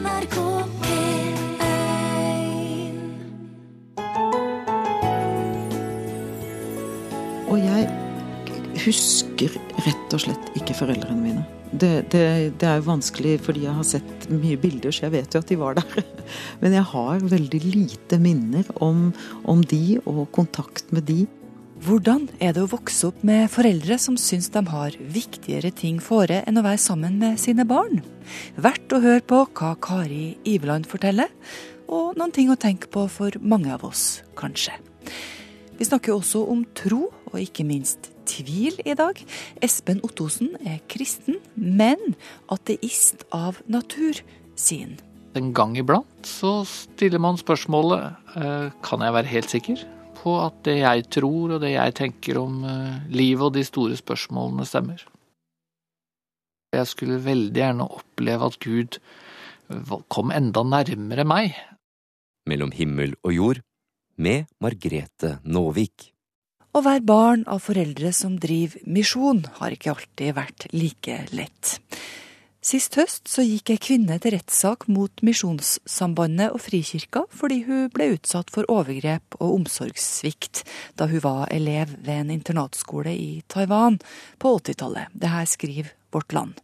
NRK P1 Og jeg husker rett og slett ikke foreldrene mine. Det, det, det er jo vanskelig fordi jeg har sett mye bilder, så jeg vet jo at de var der. Men jeg har veldig lite minner om, om de og kontakt med de. Hvordan er det å vokse opp med foreldre som syns de har viktigere ting fore enn å være sammen med sine barn? Verdt å høre på hva Kari Iveland forteller, og noen ting å tenke på for mange av oss, kanskje. Vi snakker også om tro, og ikke minst tvil i dag. Espen Ottosen er kristen, men ateist av natur, sin. En gang iblant så stiller man spørsmålet eh, kan jeg være helt sikker på at det jeg tror og det jeg tenker om eh, livet og de store spørsmålene stemmer. Jeg skulle veldig gjerne oppleve at Gud kom enda nærmere meg. Mellom himmel og jord med Margrete Nåvik. Å være barn av foreldre som driver misjon, har ikke alltid vært like lett. Sist høst så gikk ei kvinne til rettssak mot Misjonssambandet og Frikirka fordi hun ble utsatt for overgrep og omsorgssvikt da hun var elev ved en internatskole i Taiwan på 80-tallet. Det her skriver Vårt Land.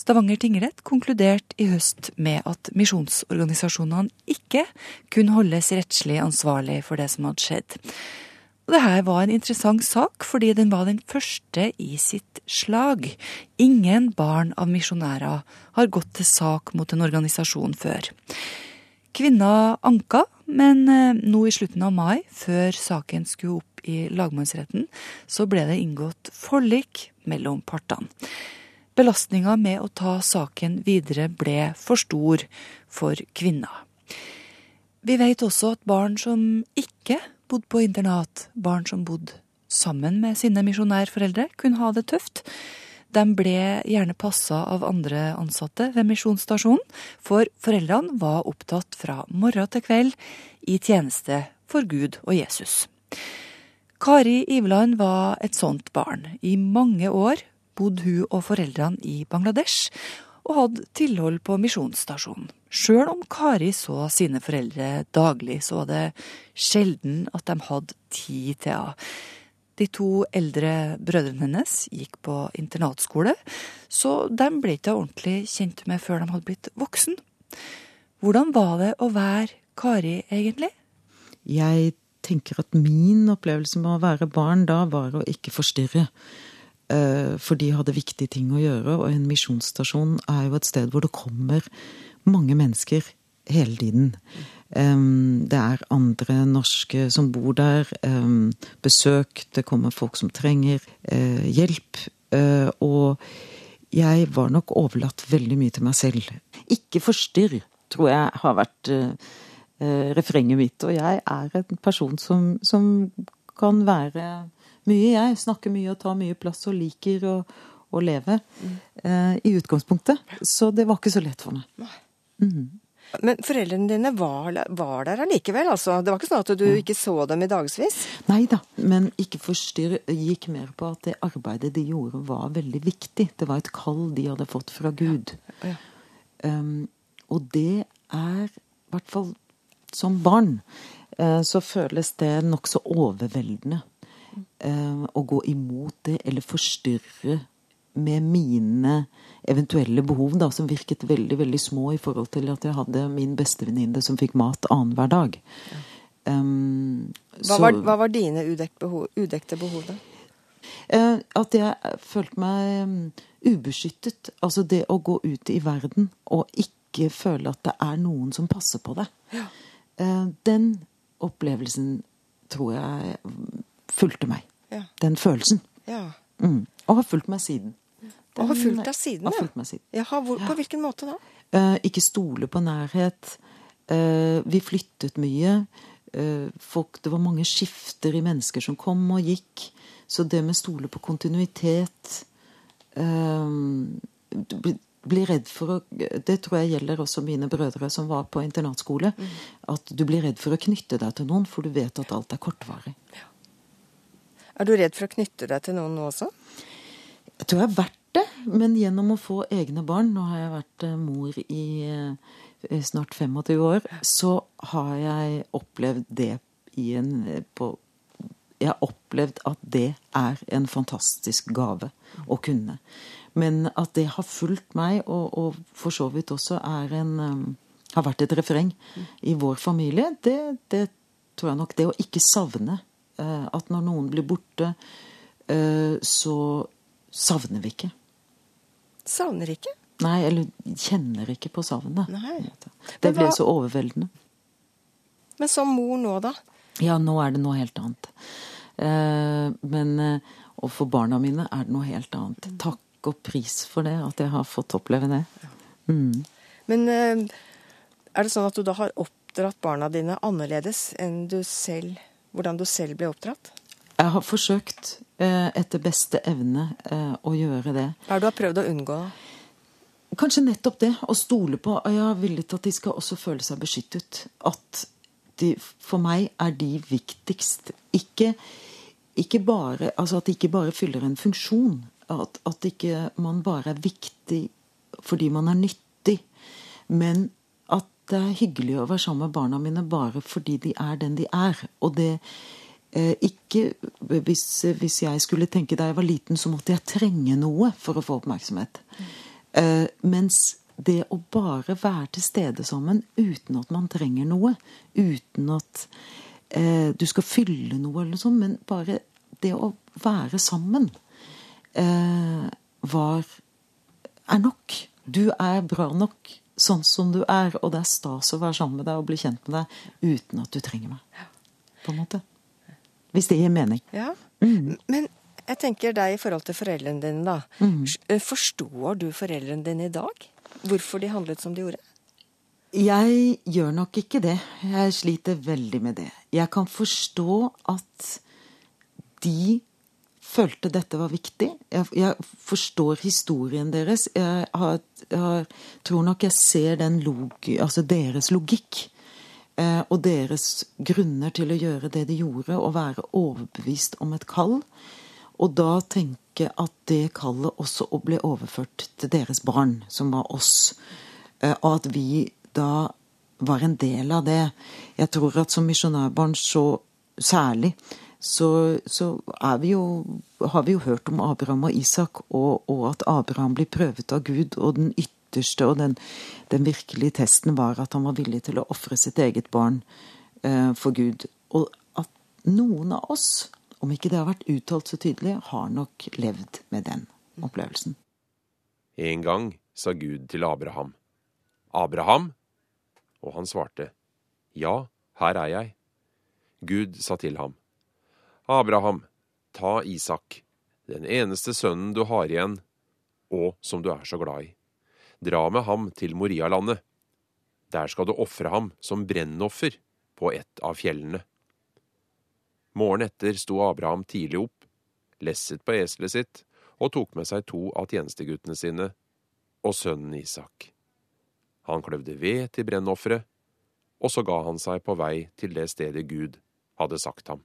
Stavanger tingrett konkluderte i høst med at misjonsorganisasjonene ikke kunne holdes rettslig ansvarlig for det som hadde skjedd. Og det her var en interessant sak, fordi den var den første i sitt slag. Ingen barn av misjonærer har gått til sak mot en organisasjon før. Kvinna anka, men eh, nå i slutten av mai, før saken skulle opp i lagmannsretten, så ble det inngått forlik mellom partene. Belastninga med å ta saken videre ble for stor for kvinna. Vi vet også at barn som ikke bodde på internat, barn som bodde sammen med sine misjonærforeldre, kunne ha det tøft. De ble gjerne passa av andre ansatte ved misjonsstasjonen, for foreldrene var opptatt fra morgen til kveld i tjeneste for Gud og Jesus. Kari Iveland var et sånt barn. I mange år bodde hun og foreldrene i Bangladesh, og hadde tilhold på misjonsstasjonen. Sjøl om Kari så sine foreldre daglig, så var det sjelden at de hadde tid til henne. De to eldre brødrene hennes gikk på internatskole, så de ble ikke ordentlig kjent med før de hadde blitt voksen. Hvordan var det å være Kari, egentlig? Jeg tenker at min opplevelse med å være barn da var å ikke forstyrre. Eh, For de hadde viktige ting å gjøre, og en misjonsstasjon er jo et sted hvor det kommer mange mennesker hele tiden. Det er andre norske som bor der. Besøk. Det kommer folk som trenger eh, hjelp. Eh, Og jeg var nok overlatt veldig mye til meg selv. Ikke forstyrr, tror jeg har vært eh, refrenget mitt. Og jeg er en person som, som kan være mye, jeg. Snakker mye og tar mye plass og liker å, å leve. eh, I utgangspunktet. Så det var ikke så lett for meg. Men foreldrene dine var, var der allikevel, altså? Det var ikke sånn at du ikke så dem i dagevis? Nei da, men ikke forstyrr gikk mer på at det arbeidet de gjorde var veldig viktig. Det var et kall de hadde fått fra Gud. Ja. Um, og det er, i hvert fall som barn, uh, så føles det nokså overveldende Uh, å gå imot det eller forstyrre med mine eventuelle behov, da, som virket veldig veldig små i forhold til at jeg hadde min bestevenninne som fikk mat annenhver dag. Um, Hva, så- var, hva var dine behov, udekte behov, da? Eh, at jeg følte meg mm, ubeskyttet. Altså det å gå ut i verden og ikke føle at det er noen som passer på deg. Eh, den opplevelsen tror jeg mm, fulgte meg. Ja. Den følelsen. ja. Mm. Og har fulgt meg siden. Og har fulgt deg siden, Har ja. fulgt meg siden. Jaha, hvor, på hvilken måte da? Eh, ikke stole på nærhet. Eh, vi flyttet mye. Eh, folk, det var mange skifter i mennesker som kom og gikk. Så det med stole på kontinuitet bli, du blir- blir redd for å Det tror jeg gjelder også mine brødre som var på internatskole. At du blir redd for å knytte deg til noen, for du vet at alt er kortvarig. Er du redd for å knytte deg til noen nå også? Jeg tror jeg har vært det, men gjennom å få egne barn Nå har jeg vært eh, mor i eh, snart 25 år. Så har jeg opplevd det i en eh, på, Jeg har opplevd at det er en fantastisk gave å kunne. Men at det har fulgt meg, og, og for så vidt også er en har vært et refreng i vår familie, det, det tror jeg nok. Det å ikke savne. At når noen blir borte, så savner vi ikke. Savner ikke? Nei, eller kjenner ikke på savnet. Nei. Det ble så overveldende. Men som mor nå, da? Ja, nå er det noe helt annet. Eh, men eh, Og for barna mine er det noe helt annet. Takk og pris for det, at jeg har fått oppleve det. Mm. Men eh, er det sånn at du da har oppdratt barna dine annerledes enn du selv Hvordan du selv ble oppdratt? Jeg har forsøkt eh, etter beste evne eh, å gjøre det. Hva er det du har prøvd å unngå? Kanskje nettopp det. Å stole på jeg er villig til at de skal også føle seg beskyttet. At de, for meg er de viktigst. Ikke, ikke bare, altså at de ikke bare fyller en funksjon. At, at ikke man bare er viktig fordi man er nyttig. Men at det er hyggelig å være sammen med barna mine bare fordi de er den de er. Og det ikke hvis, hvis jeg skulle tenke da jeg var liten, så måtte jeg trenge noe for å få oppmerksomhet. Eh, mens det å bare være til stede sammen uten at man trenger noe, uten at eh, du skal fylle noe eller noe sånt, men bare det å være sammen, eh, var er nok. Du er bra nok sånn som du er, og det er stas å være sammen med deg og bli kjent med deg uten at du trenger meg. På en måte. Hvis det gir mening. Ja. Mm. Men jeg tenker deg i forhold til foreldrene dine, da. Mm. Eh, Forstår du foreldrene dine i dag? Hvorfor de handlet som de gjorde? Jeg gjør nok ikke det. Jeg sliter veldig med det. Jeg kan forstå at de følte dette var viktig. Jeg, jeg forstår historien deres. Jeg, har, jeg har, tror nok jeg ser den log, altså deres logikk. Eh, og deres grunner til å gjøre det de gjorde, og være overbevist om et kall. Og da tenke at det kallet også ble overført til deres barn, som var oss. Eh, og at vi da var en del av det. Jeg tror at som misjonærbarn så særlig så, så vi jo, har vi jo hørt om Abraham og Isak, og, og, at Abraham blir prøvet av Gud. Og den ytterste og den, den virkelige testen var at han var villig til å ofre sitt eget barn eh, for Gud. Og at noen av oss, om ikke det har vært uttalt så tydelig, har nok levd med den opplevelsen. En gang sa Gud til Abraham, Abraham? Og han svarte, Ja, her er jeg. Gud sa til ham, Abraham, ta Isak, den eneste sønnen du har igjen, og som du er så glad i. Dra med ham til Morialandet. Der skal du ofre ham som brennoffer på et av fjellene. Morgenen etter sto Abraham tidlig opp, lesset på eselet sitt og tok med seg to av tjenesteguttene sine og sønnen Isak. Han kløvde ved til brennofferet, og så ga han seg på vei til det stedet Gud hadde sagt ham.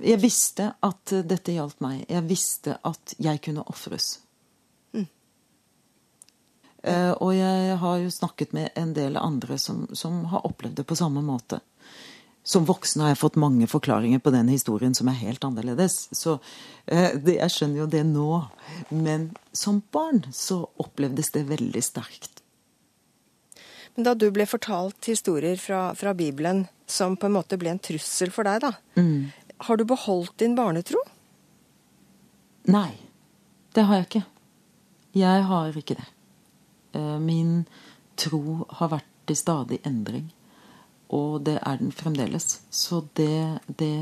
Jeg visste at dette gjaldt meg. Jeg visste at jeg kunne ofres. Uh, og jeg har jo snakket med en del andre som, som, har opplevd det på samme måte. Som voksen har jeg fått mange forklaringer på den historien som er helt annerledes. Så uh, det, jeg skjønner jo det nå. Men som barn så opplevdes det veldig sterkt. Men da du ble fortalt historier fra, fra Bibelen som på en måte ble en trussel for deg, da, mm. har du beholdt din barnetro? Nei, det har jeg ikke. Jeg har ikke det. Min tro har vært i stadig endring. Og det er den fremdeles. Så det, det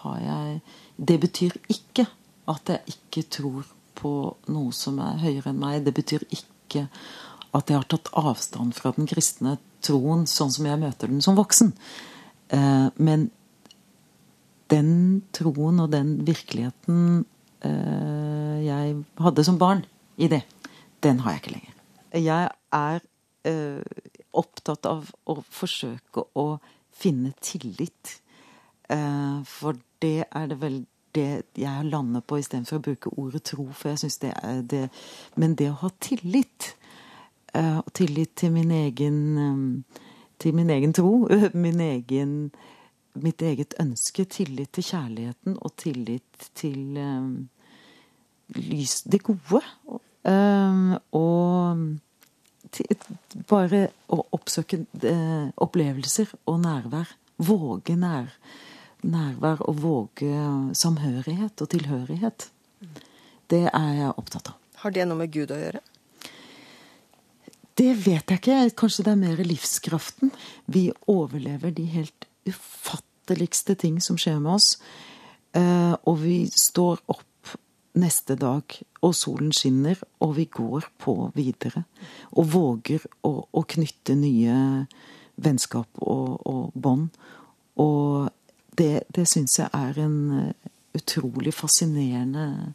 har jeg Det betyr ikke at jeg ikke tror på noe som er høyere enn meg. Det betyr ikke at jeg har tatt avstand fra den kristne troen sånn som jeg møter den som voksen. Men den troen og den virkeligheten jeg hadde som barn i det, den har jeg ikke lenger. Jeg er eh, opptatt av å forsøke å finne tillit. Eh, for det er det vel det jeg lander på istedenfor å bruke ordet tro, for jeg syns det er det Men det å ha tillit, eh, tillit til min egen um, til min egen tro, min egen, mitt eget ønske, tillit til kjærligheten og tillit til um, lys, det gode. Um, og bare å oppsøke uh, opplevelser og nærvær. Våge nær, nærvær og våge samhørighet og tilhørighet. Det er jeg opptatt av. Har det noe med Gud å gjøre? Det vet jeg ikke. Kanskje det er mer livskraften. Vi overlever de helt ufatteligste ting som skjer med oss. Eh, og vi står opp neste dag, og solen skinner, og vi går på videre. Og våger å, å knytte nye vennskap og, og bånd. Og det, det syns jeg er en utrolig fascinerende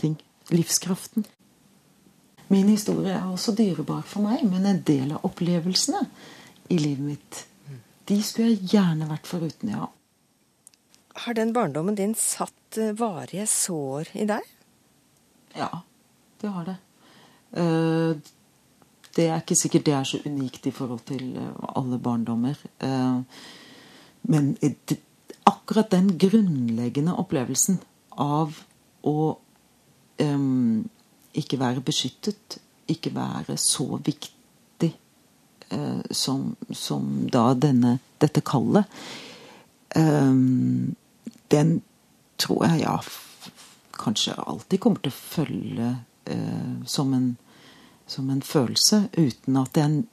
ting. Livskraften. Min historie er også dyrebar for meg, men en del av opplevelsene i livet mitt, de skulle jeg gjerne vært foruten, ja. Har den barndommen din satt eh, varige sår i deg? Ja, det har det. Eh, det er ikke sikkert det er så unikt i forhold til eh, alle barndommer. Men akkurat den grunnleggende opplevelsen av å ikke være beskyttet, ikke være så viktig eh, som, som, da denne, dette kallet, eh, den tror jeg ja kanskje alltid kommer til å følge eh, som, en, som en følelse, uten at jeg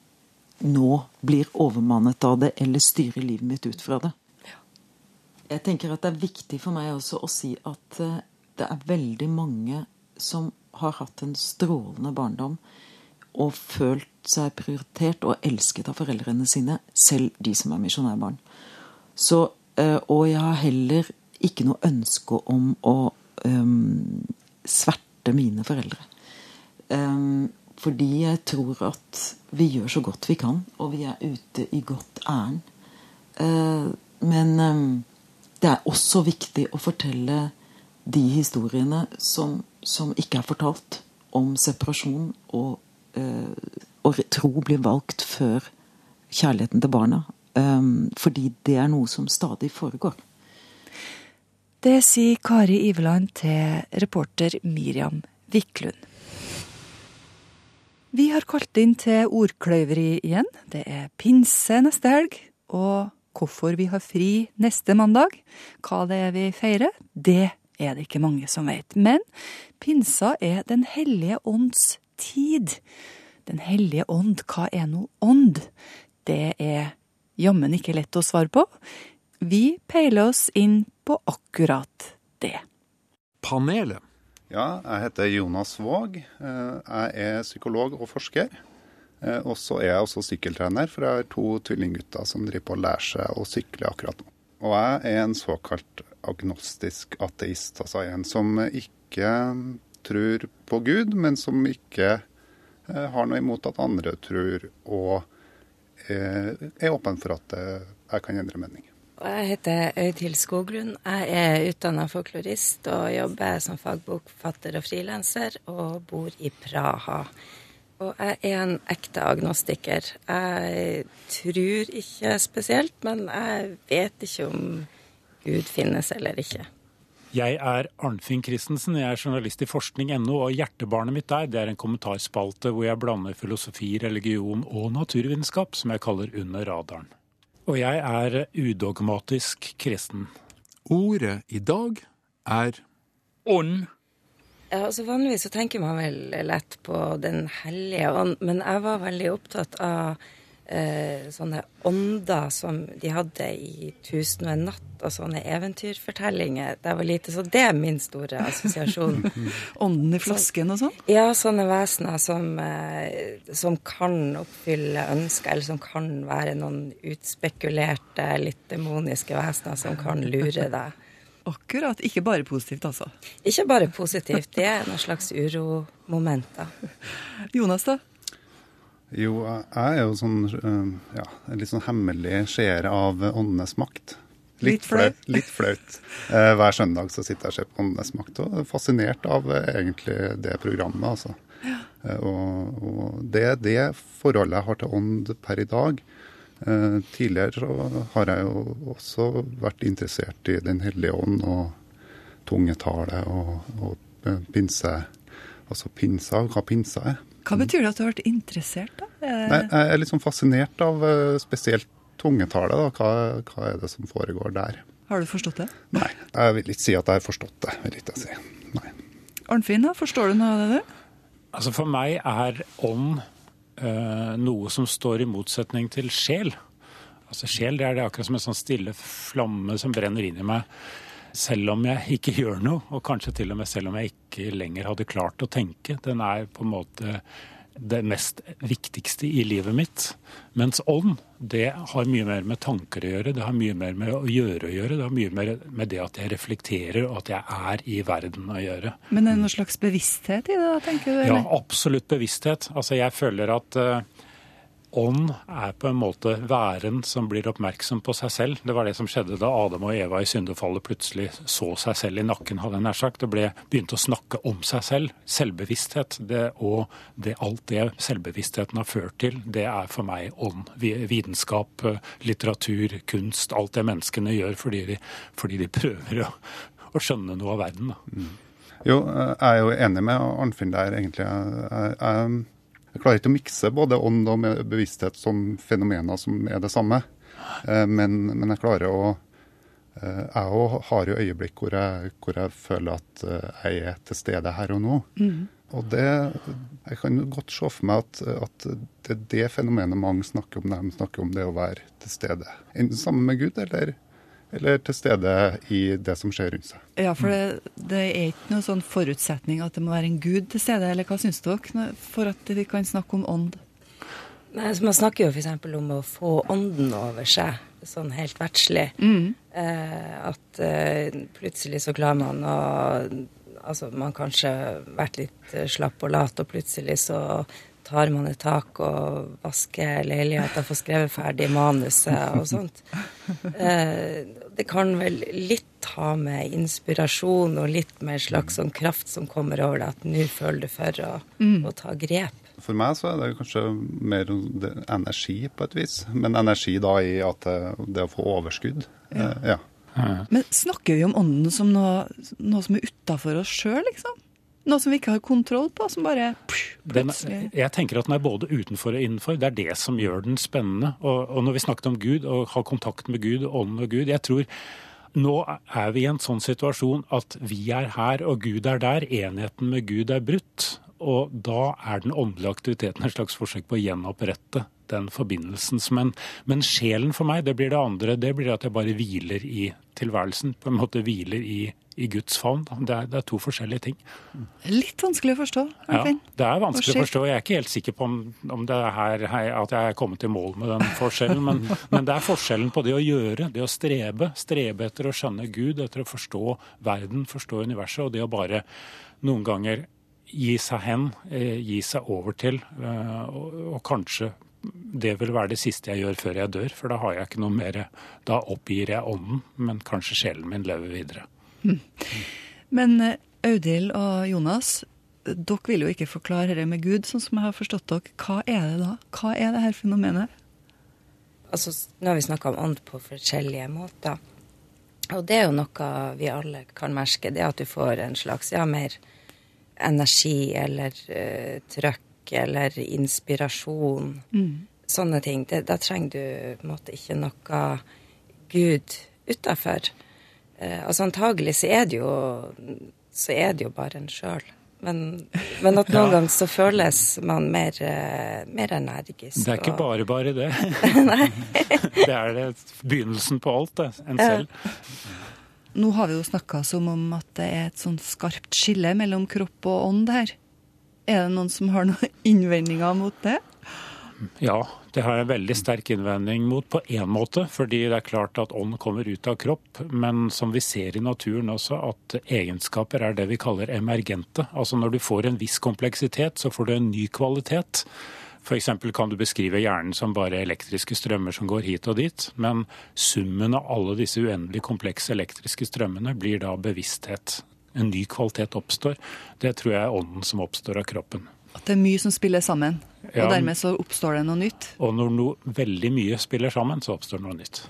nå blir overmannet av det eller styrer livet mitt ut fra det. Jeg tenker at det er viktig for meg også å si at eh, det er veldig mange som har hatt en strålende barndom og følt seg prioritert og elsket av foreldrene sine, selv de som er misjonærbarn. Så, eh, og jeg har heller ikke noe ønske om å um, sverte mine foreldre. Um, fordi jeg tror at vi gjør så godt vi kan, og vi er ute i godt ærend. Uh, men um, det er også viktig å fortelle de historiene som som ikke er fortalt, om separasjon og, uh, og tro blir valgt før kjærligheten til barna. Um, fordi det er noe som stadig foregår. Det sier Kari Iveland til reporter Miriam Wiklund. Vi har kalt inn til ordkløyveri igjen. Det er pinse neste helg. Og hvorfor vi har fri neste mandag, hva det er vi feirer, det er det ikke mange som vet. Men pinsa er Den hellige ånds tid. Den hellige ånd, hva er nå ånd? Det er jammen ikke lett å svare på. Vi peiler oss inn på akkurat det. Panelet. Ja, jeg heter Jonas Våg. Eh, jeg er psykolog og forsker. Eh, og så er jeg også sykkeltrener, for jeg har to tvillinggutter som driver på å lære seg å sykle akkurat nå. Og jeg er en såkalt agnostisk ateist, altså en som ikke tror på Gud, men som ikke eh, har noe imot at andre tror, og eh, er åpen for at jeg kan endre mening. Jeg heter Øydhild Skoglund. Jeg er utdanna folklorist og jobber som fagbokfatter og frilanser, og bor i Praha. Og jeg er en ekte agnostiker. Jeg tror ikke spesielt, men jeg vet ikke om Gud finnes eller ikke. Jeg er Arnfinn Christensen, jeg er journalist i forskning.no, og hjertebarnet mitt der det er en kommentarspalte hvor jeg blander filosofi, religion og naturvitenskap, som jeg kaller Under radaren. Og jeg er udogmatisk kristen. Ordet i dag er Ånd. Ja, altså Vanligvis så tenker man vel lett på Den hellige ånd, men jeg var veldig opptatt av eh, sånne ånder som de hadde i 'Tusen og en natt' og sånne eventyrfortellinger da jeg var lite. Så det er min store assosiasjon. Ånden i flasken og sånn? Ja, sånne vesener som, eh, som kan oppfylle ønsker, eller som kan være noen utspekulerte, litt demoniske vesener som kan lure deg. Akkurat. Ikke bare positivt, altså? Ikke bare positivt. Det er noen slags uromomenter. Jonas, da? Jo, jeg er jo sånn ja, en litt sånn hemmelig seer av åndenes makt. Litt flaut. Litt flaut. Eh, hver søndag så sitter jeg og ser på Åndenes makt og er fascinert av eh, egentlig det programmet. altså. Ja. og, og det er det forholdet jeg har til ånd per i dag. Eh, tidligere så har jeg jo også vært interessert i Den hellige ånd og tungetale og, og eh, pinse. Altså pinsa, hva pinsa er. Hva betyr det at du har vært interessert, da? Eh, Nei, jeg er litt sånn fascinert av eh, spesielt tungetale. da. Hva, hva er det som foregår der? Har du forstått det? Nei, jeg vil ikke si at jeg har forstått det. vil ikke jeg si. Nei. Arnfinn, da? Forstår du noe av det, du? Altså For meg er ånd øh, noe som står i motsetning til sjel. Altså Sjel det er det akkurat som en sånn stille flamme som brenner inn i meg. Selv om jeg ikke gjør noe, og kanskje til og med selv om jeg ikke lenger hadde klart å tenke. Den er på en måte det mest viktigste i livet mitt. Mens ånd, det har mye mer med tanker å gjøre. Det har mye mer med å gjøre å gjøre. Det har mye mer med det at jeg reflekterer og at jeg er i verden å gjøre. Men er det noen slags bevissthet i det, tenker du? Ja, absolutt bevissthet. Altså jeg føler at eh, ånd er på en måte væren som blir oppmerksom på seg selv. Det var det som skjedde da Adam og Eva i syndefallet plutselig så seg selv i nakken, hadde jeg nær sagt. Det ble begynte å snakke om seg selv. Selvbevissthet. Det, og det, alt det selvbevisstheten har ført til, det er for meg ånd. Vi- Vitenskap, eh, litteratur, kunst. Alt det menneskene gjør fordi de, fordi de prøver å, å skjønne noe av verden. Da. Jo, jeg er jo enig med Arnfinn der, egentlig. Jeg, jeg, jeg, jeg klarer ikke å mikse både ånd og bevissthet som fenomener som er det samme. Eh, Men, men jeg klarer å eh, Jeg òg har jo øyeblikk hvor jeg, hvor jeg føler at eh, jeg er til stede her og nå. Og det Jeg kan godt se for meg at, at det er det fenomenet mange snakker om når de snakker om det å være til stede. Enten sammen med Gud eller, eller til stede i det som skjer rundt seg. Ja, for det, det er ikke noen sånn forutsetning at det må være en gud til stede, eller hva syns dere, for at vi kan snakke om ånd? Nei, så Man snakker jo f.eks. om å få ånden over seg, sånn helt verdslig. Eh, at eh, plutselig så klarer man å Altså, man kanskje vært litt eh, slapp og lat, og plutselig så tar man et tak og vasker leiligheten, får skrevet ferdig manuset og sånt. Eh, det kan vel litt ha med inspirasjon og litt med en slags sånn kraft som kommer over deg, at nå føler du for å, å ta grep. For meg så er det kanskje mer energi på et vis, men energi da i at det, det å få overskudd. Ja. ja. Men snakker vi om ånden som noe, noe som er utafor oss sjøl, liksom? Noe som vi ikke har kontroll på, som bare plutselig Den, jeg tenker at den er både utenfor og innenfor. Det er det som gjør den spennende. Og, og når vi snakket om Gud, og har kontakt med Gud, ånden og Gud Jeg tror nå er vi i en sånn situasjon at vi er her, og Gud er der. Enheten med Gud er brutt. Og da er den åndelige aktiviteten et slags forsøk på å gjenopprette den forbindelsen. Men, men sjelen for meg, det blir det andre. Det blir at jeg bare hviler i tilværelsen. På en måte hviler i, i Guds favn. Det det er to forskjellige ting. Litt vanskelig å forstå. Ja, det er vanskelig å forstå. Jeg er ikke helt sikker på om, om det er her, at jeg er kommet i mål med den forskjellen. Men, men det er forskjellen på det å gjøre, det å strebe. Strebe etter å skjønne Gud, etter å forstå verden, forstå universet. Og det å bare noen ganger gi seg hen, eh, gi seg over til. eh, og kanskje det vil være det siste jeg gjør før jeg dør, for da har jeg ikke noe mer Da oppgir jeg ånden, men kanskje sjelen min lever videre. Men eh, Audhild og Jonas, dere vil jo ikke forklare det med Gud, sånn som jeg har forstått dere. Hva er det da? Hva er det her fenomenet? Altså, nå har vi snakka om ånd på forskjellige måter. Og det er jo noe vi alle kan merke, det at du får en slags ja, mer energi eller uh, trøkk eller inspirasjon. Sånne ting. Det, da trenger du på en måte ikke noe Gud utafor. Eh, altså antagelig så er det jo så er det jo bare en sjøl. Men, men at noen ganger så føles man mer, eh, mer energisk. Det er ikke og- bare bare det. det er det begynnelsen på alt, det. En selv. Nå har vi jo snakka som om at det er et sånn skarpt skille mellom kropp og ånd her. Er det noen som har noen innvendinger mot det? Ja, det har jeg veldig sterk innvending mot på én måte. Fordi det er klart at ånd kommer ut av kropp. Men som vi ser i naturen også, at egenskaper er det vi kaller emergente. Altså når du får en viss kompleksitet, så får du en ny kvalitet. F.eks. kan du beskrive hjernen som bare elektriske strømmer som går hit og dit, men summen av alle disse uendelig komplekse elektriske strømmene blir da bevissthet. En ny kvalitet oppstår. Det tror jeg er ånden som oppstår av kroppen. At det er mye som spiller sammen, Ja. og dermed så oppstår det noe nytt. Og når noe veldig mye spiller sammen, så oppstår noe nytt.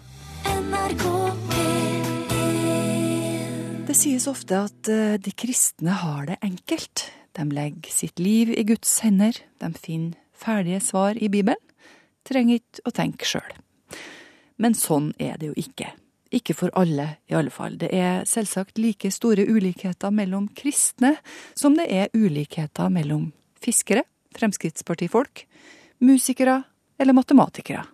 Det sies ofte at eh, de kristne har det enkelt. De legger sitt liv i Guds hender. De finner ferdige svar i Bibelen. Trenger ikke å tenke sjøl. Men sånn er det jo ikke. Ikke for alle, i alle fall. Det er selvsagt like store ulikheter mellom kristne som det er ulikheter mellom fiskere, fremskrittspartifolk, musikere eller matematikere.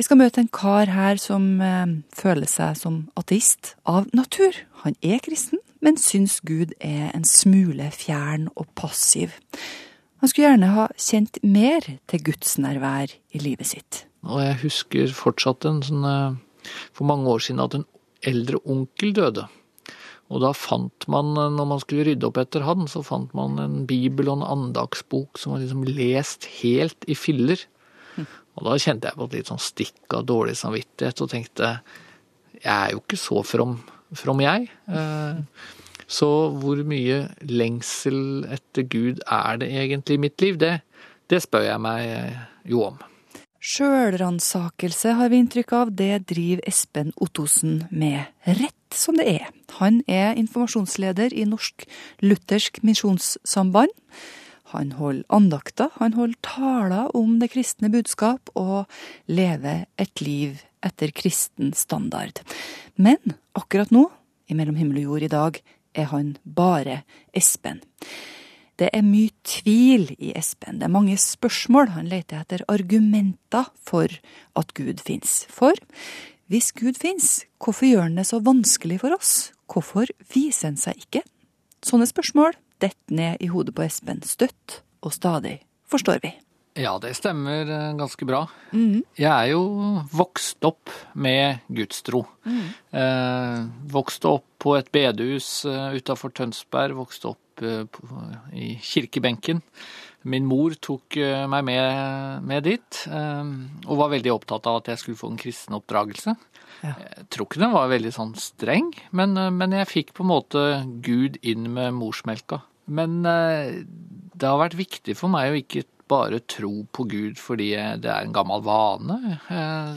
Vi skal møte en kar her som eh, føler seg som ateist av natur. Han er kristen, men syns Gud er en smule fjern og passiv. Han skulle gjerne ha kjent mer til gudsnærvær i livet sitt. Og jeg husker fortsatt en sånn eh, For mange år siden at en eldre onkel døde. Og da fant man, når man skulle rydde opp etter han, så fant man en bibel og en andagsbok som var liksom lest helt i filler. Og da kjente jeg på et litt sånn stikk av dårlig samvittighet og tenkte jeg er jo ikke så from, from jeg. Eh, Så hvor mye lengsel etter Gud er det egentlig i mitt liv? Det, det spør jeg meg eh, jo om. Sjølransakelse har vi inntrykk av, det driver Espen Ottosen med rett som det er. Han er informasjonsleder i Norsk Luthersk Misjonssamband. Han holder andakter, han holder taler om det kristne budskap og lever et liv etter kristen standard. Men akkurat nå, i Mellom himmel og jord i dag, er han bare Espen. Det er mye tvil i Espen. Det er mange spørsmål. Han leter etter argumenter for at Gud fins. For hvis Gud fins, hvorfor gjør han det så vanskelig for oss? Hvorfor viser han seg ikke? Sånne spørsmål detter ned i hodet på Espen støtt og stadig, forstår vi. Ja, det stemmer eh, ganske bra. Jeg er jo vokst opp med gudstro. Eh, vokste opp på et bedehus eh, utafor Tønsberg. Vokste opp eh, på, i kirkebenken. Min mor tok eh, meg med, med dit, eh, og var veldig opptatt av at jeg skulle få en kristen oppdragelse. Jeg tror ikke den var veldig sånn streng, men, men jeg fikk på en måte Gud inn med morsmelka. Men det har vært viktig for meg å ikke bare tro på Gud fordi det er en gammel vane.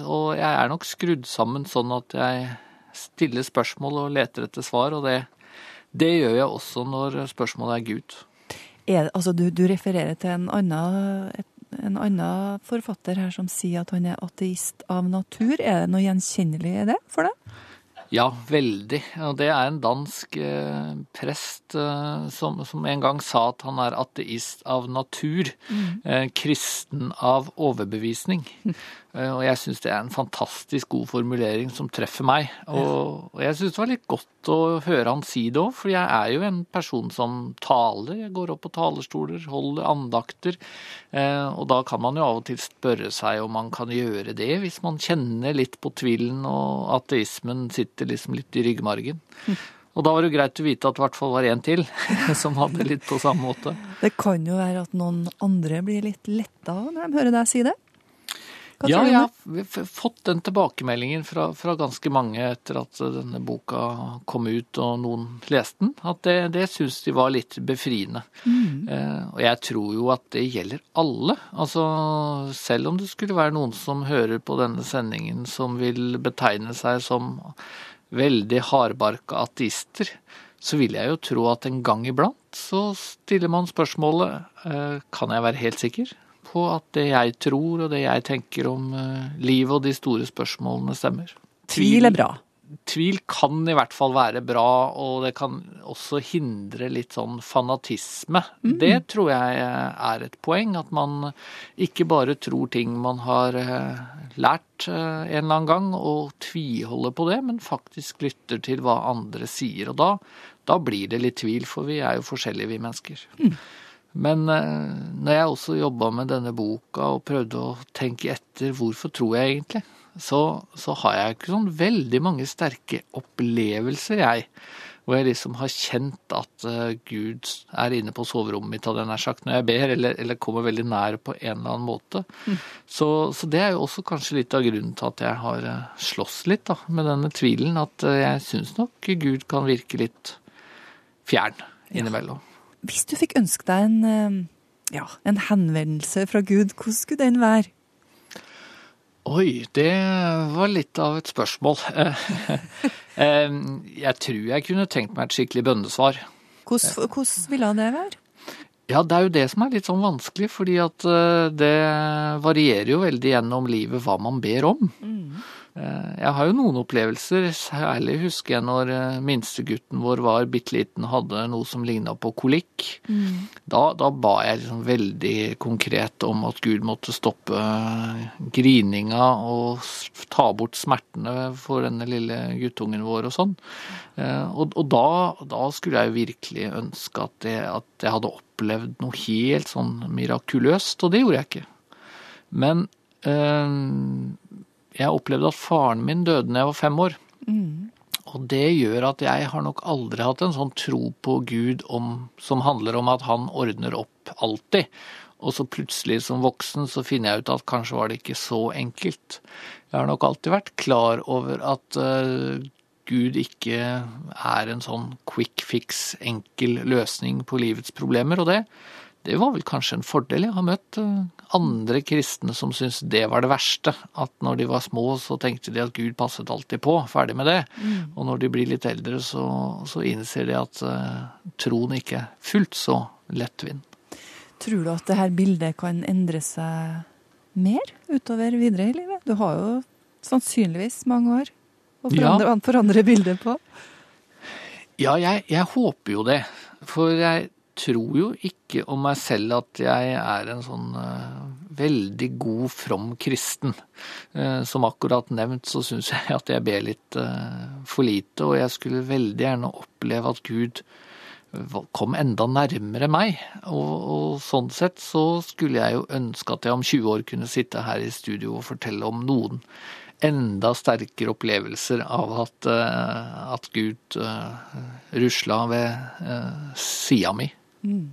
Og jeg er nok skrudd sammen sånn at jeg stiller spørsmål og leter etter svar, og det, det gjør jeg også når spørsmålet er Gud. Er, altså, du, du refererer til en annen, en annen forfatter her som sier at han er ateist av natur. Er det noe gjenkjennelig i det for deg? Ja, veldig. Og det er en dansk eh, prest eh, som, som en gang sa at han er ateist av natur. Eh, kristen av overbevisning. Eh, og jeg syns det er en fantastisk god formulering som treffer meg. Og, og jeg syns det var litt godt å høre han si det òg, for jeg er jo en person som taler. Jeg går opp på talerstoler, holder andakter. Eh, og da kan man jo av og til spørre seg om man kan gjøre det, hvis man kjenner litt på tvilen og ateismen sitter liksom litt i ryggmargen. Og da var det greit å vite at det i hvert fall var en til som hadde litt på samme måte. Det kan jo være at noen andre blir litt letta når de hører deg si det. Hva ja, tror du jeg har fått den tilbakemeldingen fra, fra ganske mange etter at denne boka kom ut og noen leste den, at det, det syns de var litt befriende. Eh, og jeg tror jo at det gjelder alle. Altså selv om det skulle være noen som hører på denne sendingen som vil betegne seg som veldig hardbarka ateister, så vil jeg jo tro at en gang iblant så stiller man spørsmålet eh, kan jeg være helt sikker på at det jeg tror og det jeg tenker om eh, livet og de store spørsmålene stemmer. Tvil er bra. Tvil kan i hvert fall være bra, og det kan også hindre litt sånn fanatisme. Det tror jeg er et poeng, at man ikke bare tror ting man har eh, lært eh, en eller annen gang, og tviholder på det, men faktisk lytter til hva andre sier. Og da, da blir det litt tvil, for vi er jo forskjellige, vi mennesker. Men eh, når jeg også jobba med denne boka og prøvde å tenke etter hvorfor tror jeg egentlig, så, så har jeg ikke sånn veldig mange sterke opplevelser, jeg. hvor jeg liksom har kjent at uh, Gud er inne på soverommet mitt, hadde jeg nær sagt, når jeg ber, eller, eller, kommer veldig nær på en eller annen måte. Mm. Så, så, det er jo også kanskje litt av grunnen til at jeg har uh, slåss litt da, med denne tvilen. At jeg syns nok Gud kan virke litt fjern innimellom. Ja. Hvis du fikk ønske deg en, ja, en henvendelse fra Gud, hvordan skulle den være? Oi, det var litt av et spørsmål. jeg tror jeg kunne tenkt meg et skikkelig bønnesvar. Hvordan, hvordan ville det være? Ja, det er jo det som er litt sånn vanskelig, fordi at eh, det varierer jo veldig gjennom livet hva man ber om. Mm. Eh, jeg har jo noen opplevelser, særlig husker jeg når eh, minstegutten vår var bitte liten hadde noe som ligna på kolikk. Mm. Da, da, ba jeg liksom veldig konkret om at Gud måtte stoppe grininga og ta bort smertene for denne lille guttungen vår og sånn. Eh, og, og da, da, skulle jeg jo virkelig ønske at, jeg, at jeg hadde opplevd noe helt sånn mirakuløst, og det gjorde jeg ikke. Men øh, jeg opplevde at faren min døde da jeg var fem år. Mm. Og det gjør at jeg har nok aldri hatt en sånn tro på Gud om, som handler om at han ordner opp alltid. Og så plutselig som voksen så finner jeg ut at kanskje var det ikke så enkelt. Jeg har nok alltid vært klar over at uh, Gud ikke er en sånn quick fix, enkel løsning på livets problemer. Og det, det var vel kanskje en fordel. Jeg har møtt uh, andre kristne som syntes det var det verste. At når de var små, så tenkte de at Gud passet alltid på, ferdig med det. Mm. Og når de blir litt eldre, så, så innser de at uh, troen ikke er fullt så lettvint. Tror du at det her bildet kan endre seg mer utover videre i livet? Du har jo sannsynligvis mange år å forandre, ja. forandre bildet på. Ja, jeg, jeg håper jo det. For jeg tror jo ikke om meg selv at jeg er en sånn uh, veldig god, from kristen. Uh, som akkurat nevnt så syns jeg at jeg ber litt uh, for lite, og jeg skulle veldig gjerne oppleve at Gud kom enda nærmere meg. Og, og, sånn sett så skulle jeg jo ønske at jeg om 20 år kunne sitte her i studio og fortelle om noen enda sterkere opplevelser av at, at Gud rusla ved sida mi. Mm.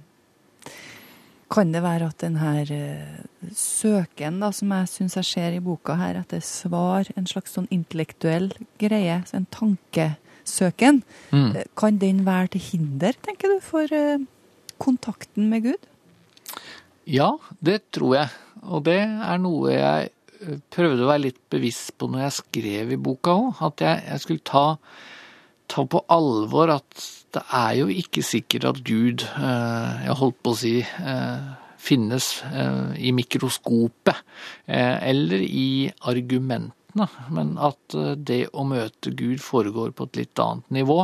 Kan det være at denne uh, søken da, som jeg syns jeg ser i boka her, etter svar, en slags sånn intellektuell greie, en tankesøken, mm. uh, kan den være til hinder, tenker du, for uh, kontakten med Gud? Ja, det tror jeg. Og det er noe jeg prøvde å være litt bevisst på når jeg skrev i boka òg. At jeg, jeg skulle ta, ta på alvor at det er jo ikke sikkert at Gud, eh, jeg holdt på å si, eh, finnes eh, i mikroskopet eller i argumentene, men at det å møte Gud foregår på et litt annet nivå.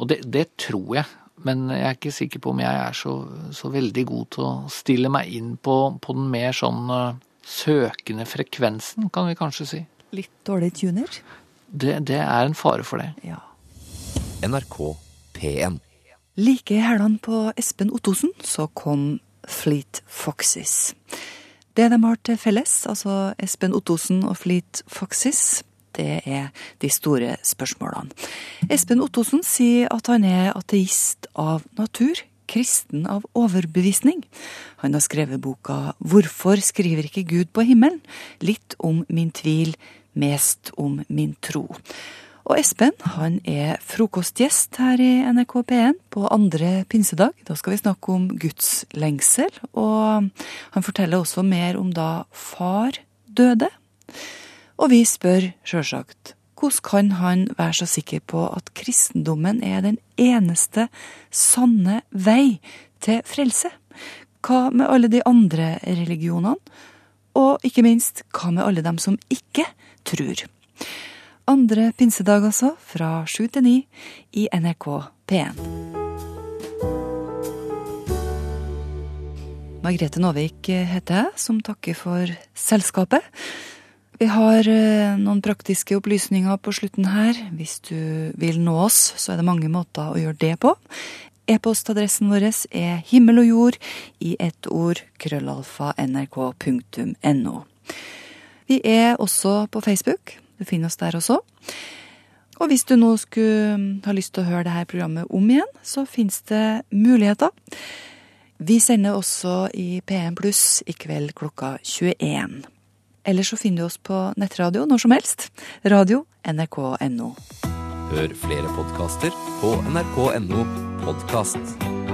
Og det, det tror jeg, men jeg er ikke sikker på om jeg er så, så veldig god til å stille meg inn på, på den mer sånn søkende frekvensen, kan vi kanskje si. Litt dårlig tuner? Det, det er en fare for det. Ja. NRK P1. Like i hælene på Espen Ottosen så kom Fleet Foxes. Det de har til felles, altså Espen Ottosen og Fleet Foxes, det er de store spørsmålene. Espen Ottosen sier at han er ateist av natur, kristen av overbevisning. Han har skrevet boka Hvorfor skriver ikke Gud på himmelen? Litt om min tvil, mest om min tro. Og Espen han er frokostgjest her i NRK P1 på andre pinsedag. Da skal vi snakke om Guds lengsel, og han forteller også mer om da far døde. Og vi spør sjølsagt hvordan kan han være så sikker på at kristendommen er den eneste sanne vei til frelse? Hva med alle de andre religionene? Og ikke minst, hva med alle dem som ikke tror? Andre pinsedag altså, fra sju til ni i NRK P1. Margrethe Nåvik heter jeg, som takker for selskapet. Vi har eh, noen praktiske opplysninger på slutten her. Hvis du vil nå oss, så er det mange måter å gjøre det på. E-postadressen vår er himmel og jord i ett ord krøllalfa nrk.no. Vi er også på Facebook. Du finner oss der også. Og hvis du nå skulle mm, ha lyst til å høre dette programmet om igjen, så finnes det muligheter. Vi sender også i P1 Pluss i kveld klokka 21. Eller så finner du oss på nettradio når som helst. Radio nrk.no. Hør flere podkaster på nrk.no podkast.